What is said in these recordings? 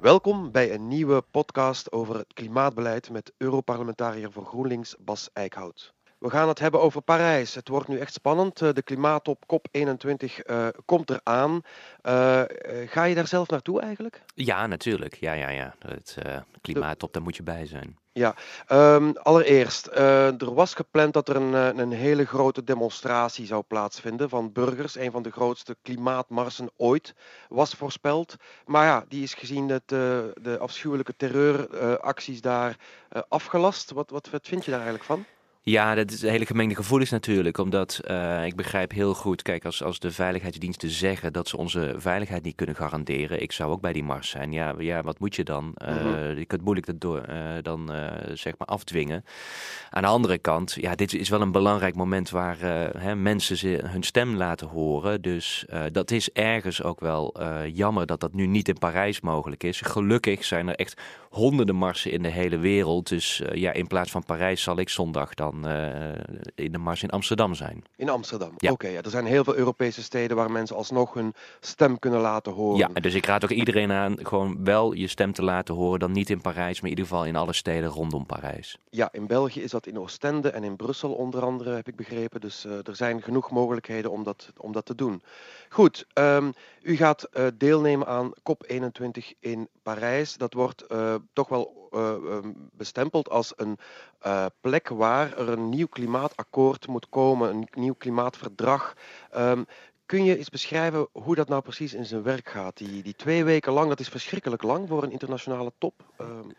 Welkom bij een nieuwe podcast over het klimaatbeleid met Europarlementariër voor GroenLinks Bas Eickhout. We gaan het hebben over Parijs. Het wordt nu echt spannend. Eh, de klimaattop COP21 uh, komt eraan. Uh, ga je daar zelf naartoe eigenlijk? Ja, natuurlijk. Ja, ja, ja. Het uh, klimaattop, daar moet je bij zijn. Ja, um, allereerst, er was gepland dat er een, een hele grote demonstratie zou plaatsvinden van burgers. Een van de grootste klimaatmarsen ooit was voorspeld. Maar ja, die is gezien het, de afschuwelijke terreuracties daar afgelast. Wat, wat, wat vind je daar eigenlijk van? Ja, dat is een hele gemengde gevoelens natuurlijk. Omdat uh, ik begrijp heel goed, kijk, als, als de veiligheidsdiensten zeggen dat ze onze veiligheid niet kunnen garanderen. Ik zou ook bij die mars zijn. Ja, ja wat moet je dan? Uh. Je kunt moeilijk dat door, uh, dan zeg maar afdwingen. Aan de andere kant, ja, dit is wel een belangrijk moment waar hè, mensen ze hun stem laten horen. Dus dat is ergens ook wel jammer dat dat nu niet in Parijs mogelijk is. Gelukkig zijn er echt honderden marsen in de hele wereld. Dus ja, in plaats van Parijs zal ik zondag dan uh, in de mars in Amsterdam zijn. In Amsterdam, ja. oké. ja. Er zijn heel veel Europese steden waar mensen alsnog hun stem kunnen laten horen. Ja, dus ik raad ook iedereen aan gewoon wel je stem te laten horen. Dan niet in Parijs, maar in ieder geval in alle steden rondom Parijs. Ja, in België is dat in Oostende en in Brussel onder andere, heb ik begrepen. Dus uh, er zijn genoeg mogelijkheden om dat, om dat te doen. Goed, um, u gaat uh, deelnemen aan COP21 in Parijs. Dat wordt toch wel uh, bestempeld als een uh, plek waar er een nieuw klimaatakkoord moet komen, een nieuw klimaatverdrag. Um, kun je eens beschrijven hoe dat nou precies in zijn werk gaat? Die, die twee weken lang, dat is verschrikkelijk lang voor een internationale top. Um,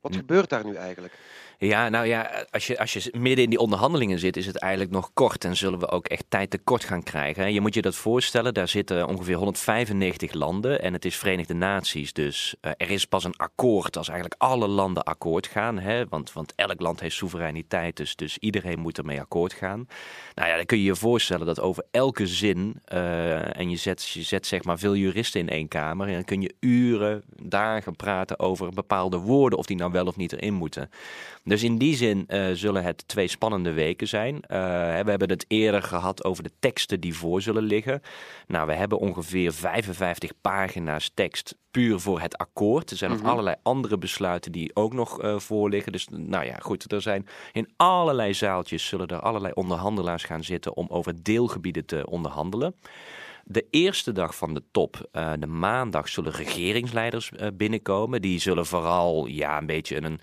wat gebeurt daar nu eigenlijk? Ja, nou ja, als je, als je midden in die onderhandelingen zit, is het eigenlijk nog kort en zullen we ook echt tijd tekort gaan krijgen. Je moet je dat voorstellen, daar zitten ongeveer 195 landen en het is Verenigde Naties. Dus uh, er is pas een akkoord als eigenlijk alle landen akkoord gaan. Hè? Want, want elk land heeft soevereiniteit, dus, dus iedereen moet ermee akkoord gaan. Nou ja, dan kun je je voorstellen dat over elke zin, uh, en je zet, je zet zeg maar veel juristen in één kamer, en dan kun je uren, dagen praten over bepaalde woorden, of die nou wel of niet erin moeten. Dus in die zin uh, zullen het twee spannende weken zijn. Uh, we hebben het eerder gehad over de teksten die voor zullen liggen. Nou, we hebben ongeveer 55 pagina's tekst puur voor het akkoord. Er zijn nog mm -hmm. allerlei andere besluiten die ook nog uh, voor liggen. Dus nou ja, goed, er zijn in allerlei zaaltjes zullen er allerlei onderhandelaars gaan zitten om over deelgebieden te onderhandelen. De eerste dag van de top, uh, de maandag, zullen regeringsleiders uh, binnenkomen. Die zullen vooral ja, een beetje een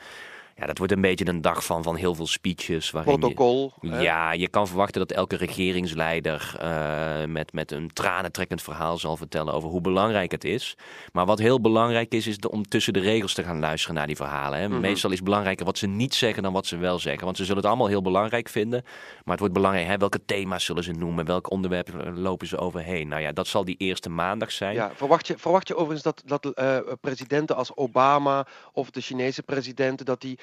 ja, dat wordt een beetje een dag van, van heel veel speeches. Protocol. Je, ja, je kan verwachten dat elke regeringsleider uh, met, met een tranentrekkend verhaal zal vertellen over hoe belangrijk het is. Maar wat heel belangrijk is, is de, om tussen de regels te gaan luisteren naar die verhalen. Hè. Mm -hmm. Meestal is het belangrijker wat ze niet zeggen dan wat ze wel zeggen. Want ze zullen het allemaal heel belangrijk vinden. Maar het wordt belangrijk, hè, welke thema's zullen ze noemen? Welke onderwerpen lopen ze overheen? Nou ja, dat zal die eerste maandag zijn. Ja, verwacht, je, verwacht je overigens dat, dat uh, presidenten als Obama of de Chinese presidenten, dat die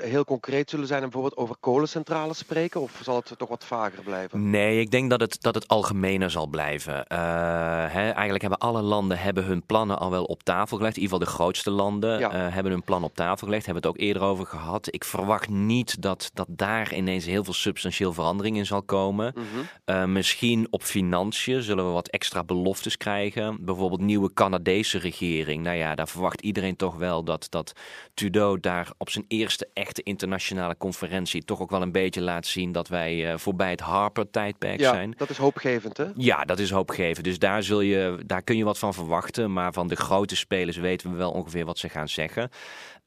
heel concreet zullen zijn en bijvoorbeeld over kolencentrales spreken? Of zal het toch wat vager blijven? Nee, ik denk dat het, dat het algemener zal blijven. Hè, eigenlijk hebben alle landen hebben hun plannen al wel op tafel gelegd. In ieder geval de grootste landen ja. uh, hebben hun plan op tafel gelegd. Hebben het ook eerder over gehad. Ik verwacht niet dat, dat daar ineens heel veel substantieel verandering in zal komen. Mm -hmm. misschien op financiën zullen we wat extra beloftes krijgen. Bijvoorbeeld nieuwe Canadese regering. Nou ja, daar verwacht iedereen toch wel dat, dat Trudeau daar op zijn eerste echte internationale conferentie toch ook wel een beetje laat zien dat wij uh, voorbij het Harper-tijdperk ja, zijn. Dat is hoopgevend, hè? Ja, dat is hoopgevend. Dus daar, zul je, daar kun je wat van verwachten. Maar van de grote spelers weten we wel ongeveer wat ze gaan zeggen.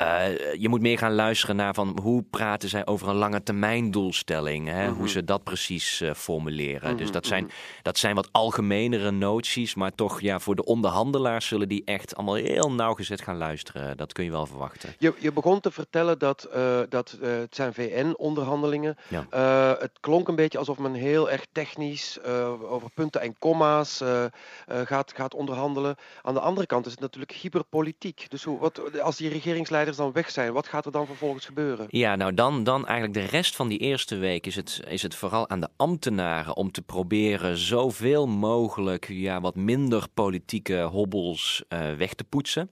Uh, je moet meer gaan luisteren naar van hoe praten zij over een lange termijn doelstelling. Hè? Mm -hmm. Hoe ze dat precies uh, formuleren. Mm -hmm, dus dat zijn, mm -hmm. dat zijn wat algemenere noties. Maar toch, ja, voor de onderhandelaars zullen die echt allemaal heel nauwgezet gaan luisteren. Dat kun je wel verwachten. Je, je begon te vertellen dat, uh, dat het zijn VN-onderhandelingen. Ja. het klonk een beetje alsof men heel erg technisch over punten en komma's gaat, gaat onderhandelen. Aan de andere kant is het natuurlijk hyperpolitiek. Dus hoe, wat, als die regeringsleiders dan weg zijn, wat gaat er dan vervolgens gebeuren? Ja, nou dan, dan eigenlijk de rest van die eerste week is het, is het vooral aan de ambtenaren om te proberen zoveel mogelijk ja, wat minder politieke hobbels weg te poetsen.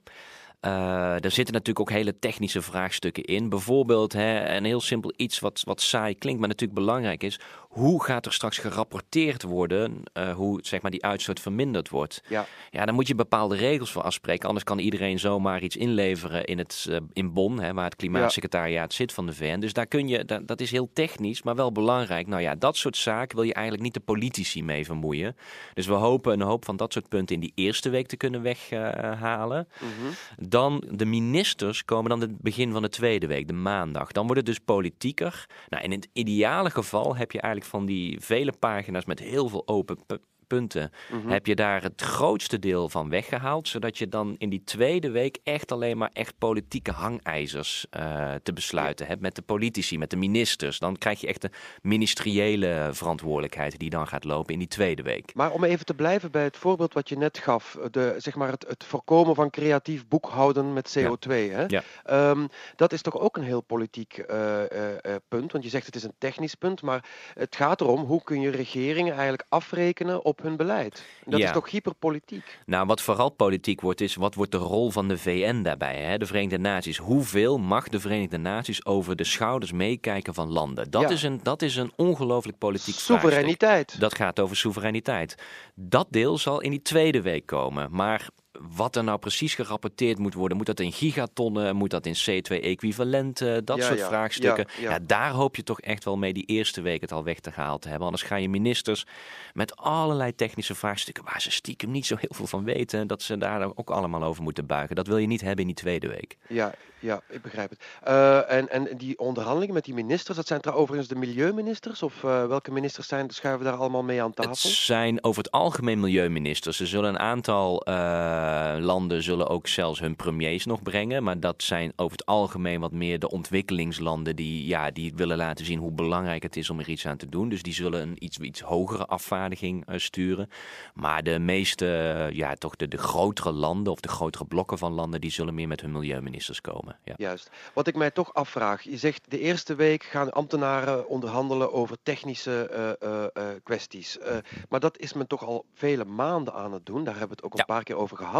Uh, er zitten natuurlijk ook hele technische vraagstukken in. Bijvoorbeeld hè, een heel simpel iets wat, wat saai klinkt, maar natuurlijk belangrijk is. Hoe gaat er straks gerapporteerd worden uh, hoe zeg maar, die uitstoot verminderd wordt? Ja. ja, dan moet je bepaalde regels voor afspreken. Anders kan iedereen zomaar iets inleveren in, het, uh, in Bonn, hè, waar het klimaatsecretariaat zit van de VN. Dus daar kun je, dat, dat is heel technisch, maar wel belangrijk. Nou ja, dat soort zaken wil je eigenlijk niet de politici mee vermoeien. Dus we hopen een hoop van dat soort punten in die eerste week te kunnen weghalen. Uh, mm -hmm. Dan de ministers komen dan het begin van de tweede week, de maandag. Dan wordt het dus politieker. Nou, in het ideale geval heb je eigenlijk van die vele pagina's met heel veel open punten, mhm. heb je daar het grootste deel van weggehaald. Zodat je dan in die tweede week echt alleen maar echt politieke hangijzers uh, te besluiten hebt met de politici, met de ministers. Dan krijg je echt de ministeriële verantwoordelijkheid die dan gaat lopen in die tweede week. Maar om even te blijven bij het voorbeeld wat je net gaf, de, zeg maar het, het voorkomen van creatief boekhouden met CO2. Hè? Ja. Um, dat is toch ook een heel politiek uh, uh, punt, want je zegt het is een technisch punt, maar het gaat erom hoe kun je regeringen eigenlijk afrekenen op hun beleid. Dat Ja. is toch hyperpolitiek? Nou, wat vooral politiek wordt, is wat wordt de rol van de VN daarbij? Hè? De Verenigde Naties. Hoeveel mag de Verenigde Naties over de schouders meekijken van landen? Dat Ja. is een, dat is een ongelooflijk politiek vraagstuk. Soevereiniteit. Dat gaat over soevereiniteit. Dat deel zal in die tweede week komen. Maar wat er nou precies gerapporteerd moet worden, moet dat in gigatonnen, moet dat in C2-equivalenten, dat Ja, soort ja, vraagstukken. ja, daar hoop je toch echt wel mee die eerste week het al weg te gehaald te hebben. Anders ga je ministers met allerlei technische vraagstukken waar ze stiekem niet zo heel veel van weten, dat ze daar ook allemaal over moeten buigen. Dat wil je niet hebben in die tweede week. Ja, ja, ik begrijp het. Eh, en, en die onderhandelingen met die ministers, dat zijn trouwens overigens de milieuministers? Of eh, welke ministers zijn, schuiven daar allemaal mee aan Het tafel? zijn over het algemeen milieuministers. Er zullen een aantal eh, landen zullen ook zelfs hun premiers nog brengen. Maar dat zijn over het algemeen wat meer de ontwikkelingslanden die, ja, die willen laten zien hoe belangrijk het is om er iets aan te doen. Dus die zullen een iets, iets hogere afvaardiging eh, sturen. Maar de meeste, eh, ja, toch de, de grotere landen of de grotere blokken van landen, die zullen meer met hun milieuministers komen. Ja. Juist. Wat ik mij toch afvraag, je zegt de eerste week gaan ambtenaren onderhandelen over technische eh, eh, eh, kwesties. Eh, maar dat is men toch al vele maanden aan het doen, daar hebben we het ook Ja. een paar keer over gehad.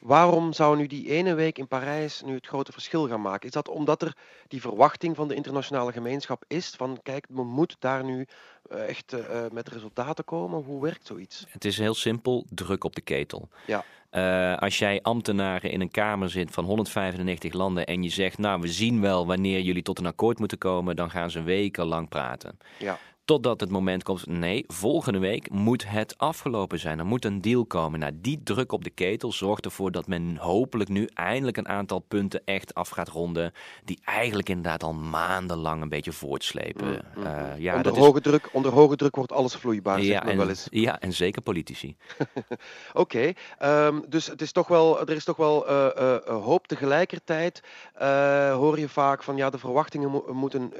Waarom zou nu die ene week in Parijs nu het grote verschil gaan maken? Is dat omdat er die verwachting van de internationale gemeenschap is van kijk, men moet daar nu eh, echt eh, eh, met resultaten komen? Hoe werkt zoiets? Het is heel simpel, druk op de ketel. Ja. Als jij ambtenaren in een kamer zit van 195 landen en je zegt, nou we zien wel wanneer jullie tot een akkoord moeten komen, dan gaan ze wekenlang praten. Ja. Totdat het moment komt, nee, volgende week moet het afgelopen zijn. Er moet een deal komen. Nou, die druk op de ketel zorgt ervoor dat men hopelijk nu eindelijk een aantal punten echt af gaat ronden. Die eigenlijk inderdaad al maandenlang een beetje voortslepen. Mm, mm, Eh, mm. ja, onder, dat is, hoge druk, onder hoge druk wordt alles vloeibaar, ja, en, wel eens. ja, en zeker politici. Oké, ehm, dus het is toch wel, er is toch wel eh, hoop. Tegelijkertijd hoor je vaak van ja, de verwachtingen mo- moeten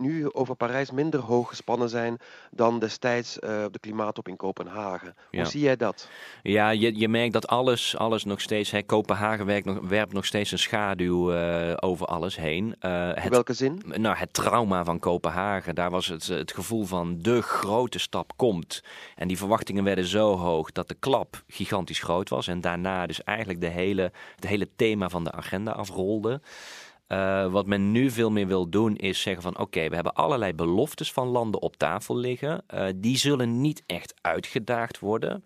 nu over Parijs minder hoog gespannen zijn dan destijds eh, op de klimaattop in Kopenhagen. Ja. Hoe zie jij dat? Ja, je, je merkt dat alles, alles nog steeds. Hè, Kopenhagen werkt nog, werpt nog steeds een schaduw eh, over alles heen. Eh, In welke zin? nou, het trauma van Kopenhagen, daar was het, het gevoel van de grote stap komt. En die verwachtingen werden zo hoog dat de klap gigantisch groot was. En daarna dus eigenlijk de hele, het hele thema van de agenda afrolde. Eh, wat men nu veel meer wil doen is zeggen van oké, we hebben allerlei beloftes van landen op tafel liggen. Eh, die zullen niet echt uitgedaagd worden.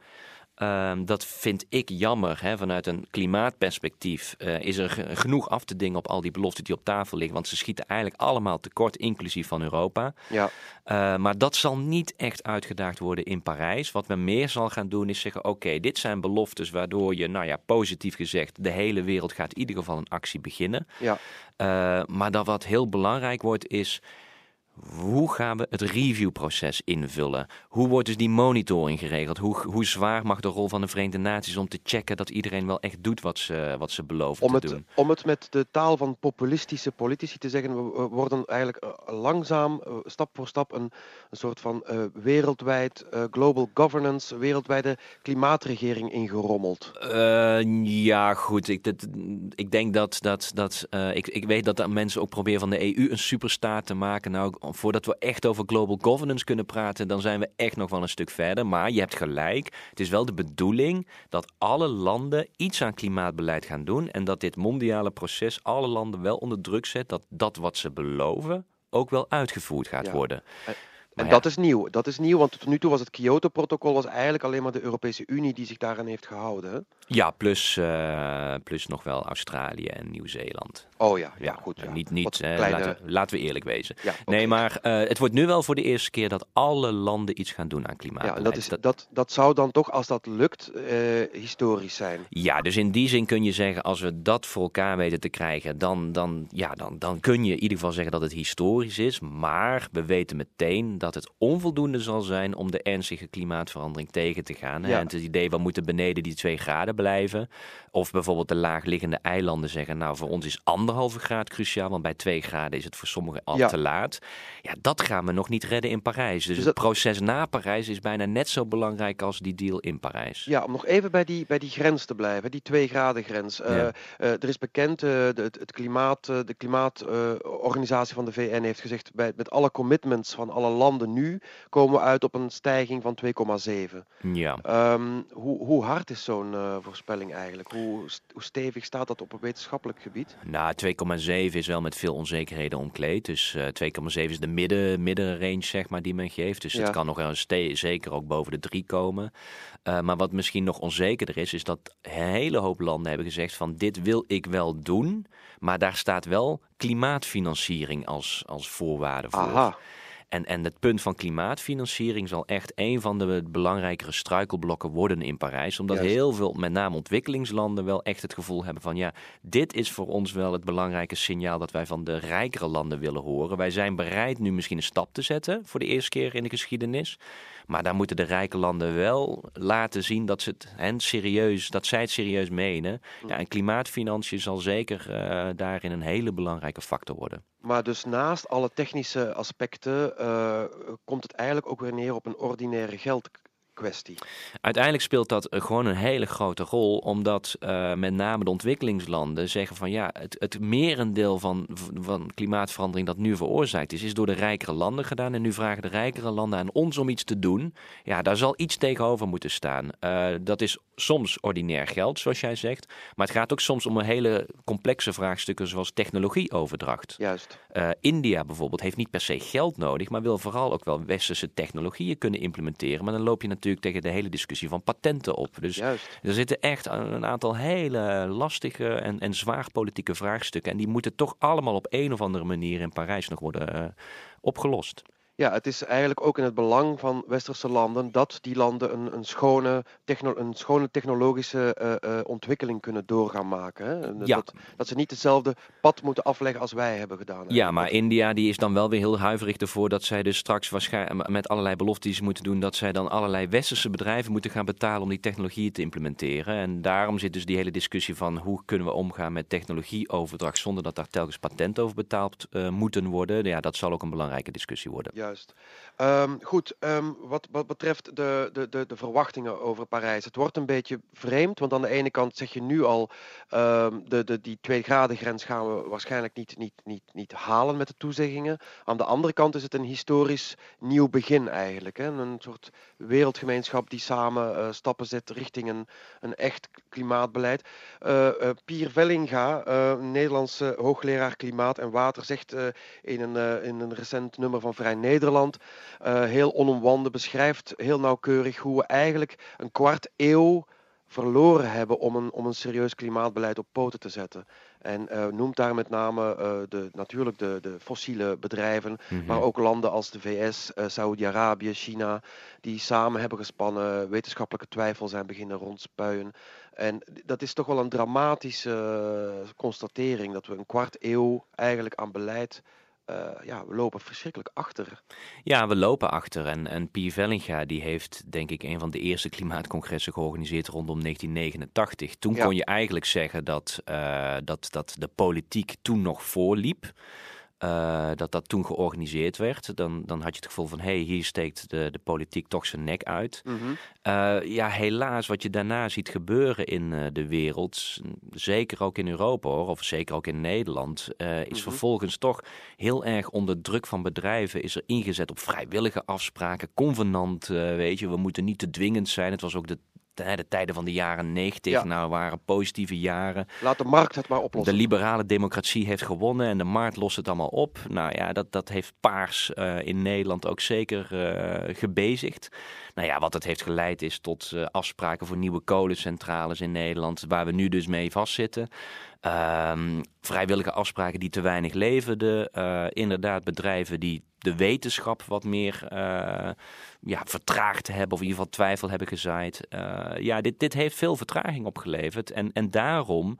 Ehm, dat vind ik jammer. Hè? Vanuit een klimaatperspectief eh, is er ge- genoeg af te dingen op al die beloften die op tafel liggen. Want ze schieten eigenlijk allemaal tekort, inclusief van Europa. Ja, Eh, maar dat zal niet echt uitgedaagd worden in Parijs. Wat men meer zal gaan doen is zeggen: oké, dit zijn beloftes waardoor je, nou ja, positief gezegd, de hele wereld gaat in ieder geval een actie beginnen. ja, Eh, maar dat wat heel belangrijk wordt is. Hoe gaan we het reviewproces invullen? Hoe wordt dus die monitoring geregeld? Hoe, hoe zwaar mag de rol van de Verenigde Naties om te checken dat iedereen wel echt doet wat ze, wat ze beloven om te het, doen? om het met de taal van populistische politici te zeggen, we worden eigenlijk eh, langzaam, eh, stap voor stap, een, een soort van eh, wereldwijd global governance, wereldwijde klimaatregering ingerommeld. Ja, goed. Ik, dat, ik denk dat, dat, dat ik, ik weet dat er mensen ook proberen van de EU een superstaat te maken. Nou, voordat we echt over global governance kunnen praten, dan zijn we echt nog wel een stuk verder. Maar je hebt gelijk. Het is wel de bedoeling dat alle landen iets aan klimaatbeleid gaan doen. En dat dit mondiale proces alle landen wel onder druk zet dat dat wat ze beloven ook wel uitgevoerd gaat Ja. worden. En ja. dat is nieuw. Dat is nieuw, want tot nu toe was het Kyoto-protocol was eigenlijk alleen maar de Europese Unie die zich daaraan heeft gehouden. hè? Ja, plus, eh, plus nog wel Australië en Nieuw-Zeeland. Oh ja, ja, Ja, goed. Ja. niet, niet eh, kleine- laten, we- laten we eerlijk wezen. Ja. Nee, maar eh, het wordt nu wel voor de eerste keer dat alle landen iets gaan doen aan Ja, klimaatbeleid. en dat, is, Dat- dat, dat zou dan toch, als dat lukt, historisch zijn. Ja, dus in die zin kun je zeggen, als we dat voor elkaar weten te krijgen, dan, dan, ja, dan, dan kun je in ieder geval zeggen dat het historisch is. Maar we weten meteen dat het onvoldoende zal zijn om de ernstige klimaatverandering tegen te gaan. Hè? Ja. En het idee, we moeten beneden die twee graden blijven. Of bijvoorbeeld de laagliggende eilanden zeggen, nou voor ons is anderhalve graad cruciaal, want bij twee graden is het voor sommigen al Ja. te laat. Ja, dat gaan we nog niet redden in Parijs. Dus, Dus het dat- proces na Parijs is bijna net zo belangrijk als die deal in Parijs. Ja, om nog even bij die, bij die grens te blijven, die 2 graden grens. Eh, eh, er is bekend, eh, de, het, het klimaat, de klimaatorganisatie van de VN heeft gezegd, bij, met alle commitments van alle landen nu, komen we uit op een stijging van 2,7. Ja. Ehm, hoe, hoe hard is zo'n eh, voorspelling eigenlijk? Hoe, hoe stevig staat dat op een wetenschappelijk gebied? Nou, 2,7 is wel met veel onzekerheden omkleed. Dus eh 2,7 is de midden, middenrange zeg maar, die men geeft. Dus Ja. het kan nog wel zeker ook boven de 3 komen. Eh, maar wat misschien nog onzekerder is, is dat een hele hoop landen hebben gezegd van dit wil ik wel doen. Maar daar staat wel klimaatfinanciering als, als voorwaarde voor. Aha, En, en het punt van klimaatfinanciering zal echt een van de belangrijkere struikelblokken worden in Parijs. Omdat Juist. heel veel, met name ontwikkelingslanden, wel echt het gevoel hebben van ja, dit is voor ons wel het belangrijke signaal dat wij van de rijkere landen willen horen. Wij zijn bereid nu misschien een stap te zetten voor de eerste keer in de geschiedenis. Maar daar moeten de rijke landen wel laten zien dat, ze het hen serieus, dat zij het serieus menen. Ja, en klimaatfinanciën zal zeker eh, daarin een hele belangrijke factor worden. maar dus naast alle technische aspecten eh, komt het eigenlijk ook weer neer op een ordinaire Uiteindelijk speelt dat eh, gewoon een hele grote rol, omdat eh, met name de ontwikkelingslanden zeggen van ja, het, het merendeel van, van klimaatverandering dat nu veroorzaakt is, is door de rijkere landen gedaan. En nu vragen de rijkere landen aan ons om iets te doen. Ja, daar zal iets tegenover moeten staan. Eh, dat is soms ordinair geld, zoals jij zegt, maar het gaat ook soms om een hele complexe vraagstukken zoals technologieoverdracht. Juist. India bijvoorbeeld heeft niet per se geld nodig, maar wil vooral ook wel westerse technologieën kunnen implementeren. Maar dan loop je natuurlijk tegen de hele discussie van patenten op. Dus Juist. er zitten echt een een aantal hele lastige en, en zwaar politieke vraagstukken. En die moeten toch allemaal op een of andere manier in Parijs nog worden eh, opgelost. Ja, het is eigenlijk ook in het belang van westerse landen dat die landen een, een, schone, techno, een schone technologische eh, eh, ontwikkeling kunnen doorgaan maken. Hè? En Ja. Dat, dat ze niet hetzelfde pad moeten afleggen als wij hebben gedaan. Ja, maar India die is dan wel weer heel huiverig ervoor dat zij dus straks waarschijnlijk met allerlei beloftes die ze moeten doen, dat zij dan allerlei westerse bedrijven moeten gaan betalen om die technologieën te implementeren. En daarom zit dus die hele discussie van hoe kunnen we omgaan met technologieoverdracht zonder dat daar telkens patent over betaald eh, moeten worden. Ja, dat zal ook een belangrijke discussie worden. Juist. Ehm, goed, ehm, wat, wat betreft de, de, de, de verwachtingen over Parijs. Het wordt een beetje vreemd, want aan de ene kant zeg je nu al, ehm, de, de, die 2 graden grens gaan we waarschijnlijk niet, niet, niet, niet halen met de toezeggingen. Aan de andere kant is het een historisch nieuw begin eigenlijk. Hè? Een soort wereldgemeenschap die samen eh, stappen zet richting een, echt klimaatbeleid. Eh, Pier Vellinga, Nederlandse hoogleraar klimaat en water, zegt in, een, in een recent nummer van Vrij Nederland, eh, heel onomwanden, beschrijft heel nauwkeurig hoe we eigenlijk een kwart eeuw verloren hebben om een, om een serieus klimaatbeleid op poten te zetten. En eh, noemt daar met name eh, de, natuurlijk de, de fossiele bedrijven, Mhm. maar ook landen als de VS, Saoedi-Arabië, China, die samen hebben gespannen, wetenschappelijke twijfel zijn beginnen rondspuien. En dat is toch wel een dramatische constatering, dat we een kwart eeuw eigenlijk aan beleid, eh, ja, we lopen verschrikkelijk achter. Ja, we lopen achter. En, en Pier Vellinga die heeft denk ik een van de eerste klimaatcongressen georganiseerd rondom 1989. Toen Ja. kon je eigenlijk zeggen dat, eh, dat, dat de politiek toen nog voorliep. Eh, dat dat toen georganiseerd werd. Dan, dan had je het gevoel van, hé, hey, hier steekt de, de politiek toch zijn nek uit. Mhm. Eh, ja, helaas, wat je daarna ziet gebeuren in eh, de wereld, zeker ook in Europa hoor, of zeker ook in Nederland, is Mhm. vervolgens toch heel erg onder druk van bedrijven is er ingezet op vrijwillige afspraken, convenant, weet je, we moeten niet te dwingend zijn. Het was ook de de tijden van de jaren 90 nou, waren positieve jaren. Laat de markt het maar oplossen. De liberale democratie heeft gewonnen en de markt lost het allemaal op. Nou ja, dat, dat heeft Paars uh, in Nederland ook zeker uh, gebezigd. Nou ja, wat het heeft geleid is tot uh, afspraken voor nieuwe kolencentrales in Nederland, waar we nu dus mee vastzitten. Um, vrijwillige afspraken die te weinig leverden. Uh, inderdaad, bedrijven die de wetenschap wat meer uh, ja, vertraagd hebben, of in ieder geval twijfel hebben gezaaid. Uh, ja, dit, dit heeft veel vertraging opgeleverd. En, en daarom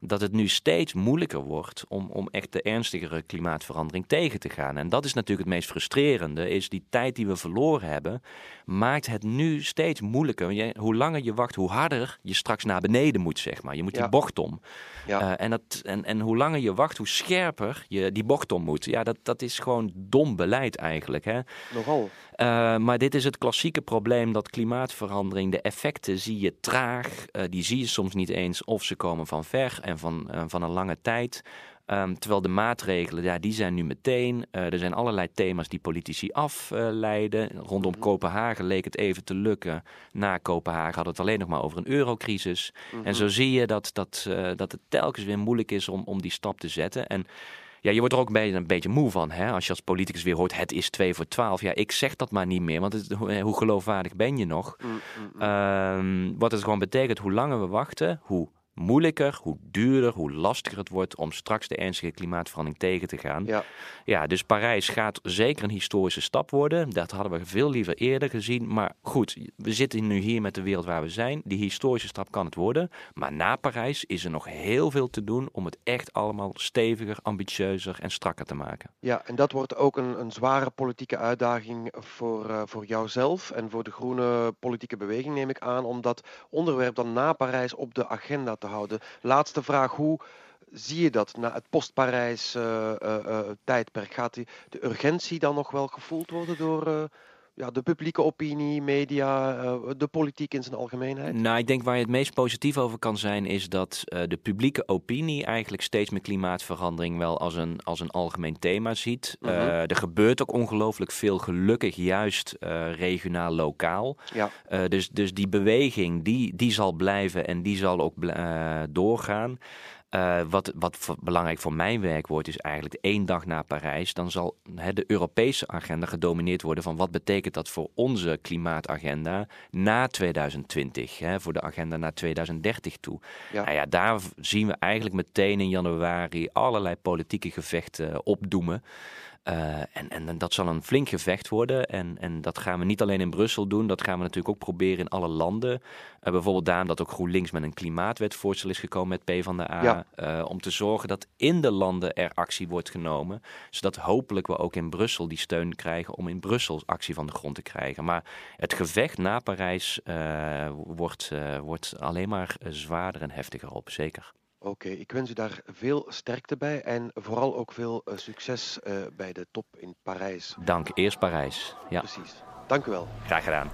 dat het nu steeds moeilijker wordt om, om echt de ernstigere klimaatverandering tegen te gaan. En dat is natuurlijk het meest frustrerende, is die tijd die we verloren hebben, maakt het nu steeds moeilijker. Je, hoe langer je wacht, hoe harder je straks naar beneden moet, zeg maar. Je moet die bocht om. Ja. Uh, en, dat, en, en hoe langer je wacht, hoe scherper je die bocht om moet. Ja, dat, dat is gewoon dom beleid eigenlijk. Hè? Nogal. Uh, maar dit is het klassieke probleem dat klimaatverandering, de effecten zie je traag. Uh, die zie je soms niet eens of ze komen van ver en van, uh, van een lange tijd. Um, terwijl de maatregelen, ja, die zijn nu meteen. er zijn allerlei thema's die politici afleiden. Rondom mm. Kopenhagen leek het even te lukken. Na Kopenhagen hadden we het alleen nog maar over een eurocrisis. En zo zie je dat, dat, dat het telkens weer moeilijk is om, om die stap te zetten. En ja, je wordt er ook een beetje, een beetje moe van. Hè? Als je als politicus weer hoort, het is 2 voor 12. Ja, ik zeg dat maar niet meer, want het, hoe geloofwaardig ben je nog? Mm, mm, mm. Uh, wat het gewoon betekent, hoe langer we wachten, hoe moeilijker, hoe duurder, hoe lastiger het wordt om straks de ernstige klimaatverandering tegen te gaan. Ja. ja, dus Parijs gaat zeker een historische stap worden. Dat hadden we veel liever eerder gezien. Maar goed, we zitten nu hier met de wereld waar we zijn. Die historische stap kan het worden. Maar na Parijs is er nog heel veel te doen om het echt allemaal steviger, ambitieuzer en strakker te maken. Ja, en dat wordt ook een, een zware politieke uitdaging voor, uh, voor jouzelf en voor de groene politieke beweging, neem ik aan, om dat onderwerp dan na Parijs op de agenda te houden. Laatste vraag, hoe zie je dat na het post-Parijs uh, uh, uh, tijdperk? Gaat die, de urgentie dan nog wel gevoeld worden door ja, de publieke opinie, media, de politiek in zijn algemeenheid? Nou, ik denk waar je het meest positief over kan zijn, is dat de publieke opinie eigenlijk steeds meer klimaatverandering wel als een, als een algemeen thema ziet. Mm -hmm. er gebeurt ook ongelooflijk veel, gelukkig juist regionaal, lokaal. Ja. dus, dus die beweging, die, die zal blijven en die zal ook doorgaan. Uh, wat, wat belangrijk voor mijn werk wordt, is eigenlijk één dag na Parijs. Dan zal he, de Europese agenda gedomineerd worden van wat betekent dat voor onze klimaatagenda na 2020. Hè, voor de agenda naar 2030 toe. Ja. Nou ja, daar zien we eigenlijk meteen in januari allerlei politieke gevechten opdoemen. Uh, en, en, dat zal een flink gevecht worden. En, en dat gaan we niet alleen in Brussel doen, dat gaan we natuurlijk ook proberen in alle landen. Uh, bijvoorbeeld daarom dat ook GroenLinks met een klimaatwetvoorstel is gekomen met P van de A. Ja. Uh, om te zorgen dat in de landen er actie wordt genomen. Zodat hopelijk we ook in Brussel die steun krijgen om in Brussel actie van de grond te krijgen. Maar het gevecht na Parijs wordt, wordt alleen maar zwaarder en heftiger op, zeker. Oké, ik wens u daar veel sterkte bij en vooral ook veel uh, succes uh, bij de top in Parijs. Dank, eerst Parijs. Ja. Precies. Dank u wel. Graag gedaan.